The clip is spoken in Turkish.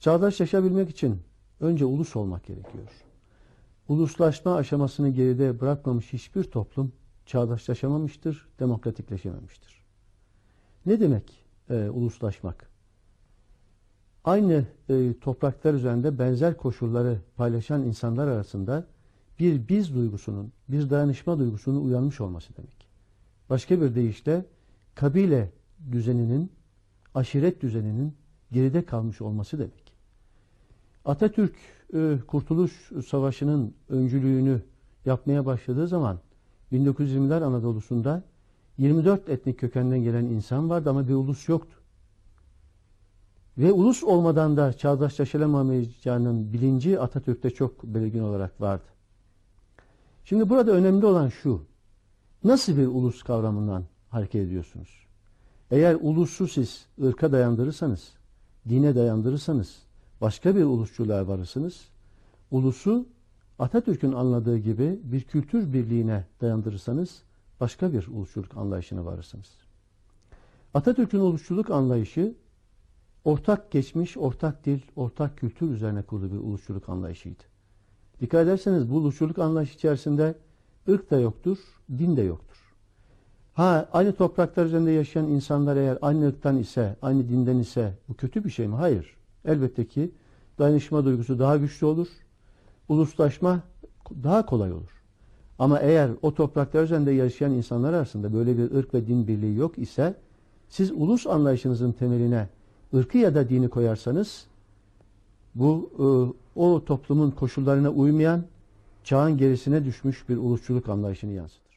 Çağdaş yaşayabilmek için önce ulus olmak gerekiyor. Uluslaşma aşamasını geride bırakmamış hiçbir toplum çağdaşlaşamamıştır, demokratikleşememiştir. Ne demek e, uluslaşmak? Aynı e, topraklar üzerinde benzer koşulları paylaşan insanlar arasında bir biz duygusunun, bir dayanışma duygusunun uyanmış olması demek. Başka bir deyişle kabile düzeninin, aşiret düzeninin geride kalmış olması demek. Atatürk e, Kurtuluş Savaşı'nın öncülüğünü yapmaya başladığı zaman 1920'ler Anadolu'sunda 24 etnik kökenden gelen insan vardı ama bir ulus yoktu. Ve ulus olmadan da çağdaşlaşılamayacağının bilinci Atatürk'te çok belirgin olarak vardı. Şimdi burada önemli olan şu. Nasıl bir ulus kavramından hareket ediyorsunuz? Eğer ulusu siz ırka dayandırırsanız, dine dayandırırsanız, başka bir ulusçuluğa varırsınız. Ulusu Atatürk'ün anladığı gibi bir kültür birliğine dayandırırsanız başka bir ulusçuluk anlayışına varırsınız. Atatürk'ün ulusçuluk anlayışı ortak geçmiş, ortak dil, ortak kültür üzerine kurulu bir ulusçuluk anlayışıydı. Dikkat ederseniz bu ulusçuluk anlayışı içerisinde ırk da yoktur, din de yoktur. Ha aynı topraklar üzerinde yaşayan insanlar eğer aynı ırktan ise, aynı dinden ise bu kötü bir şey mi? Hayır. Elbette ki dayanışma duygusu daha güçlü olur. Uluslaşma daha kolay olur. Ama eğer o topraklar üzerinde yaşayan insanlar arasında böyle bir ırk ve din birliği yok ise siz ulus anlayışınızın temeline ırkı ya da dini koyarsanız bu e, o toplumun koşullarına uymayan çağın gerisine düşmüş bir ulusçuluk anlayışını yansıtır.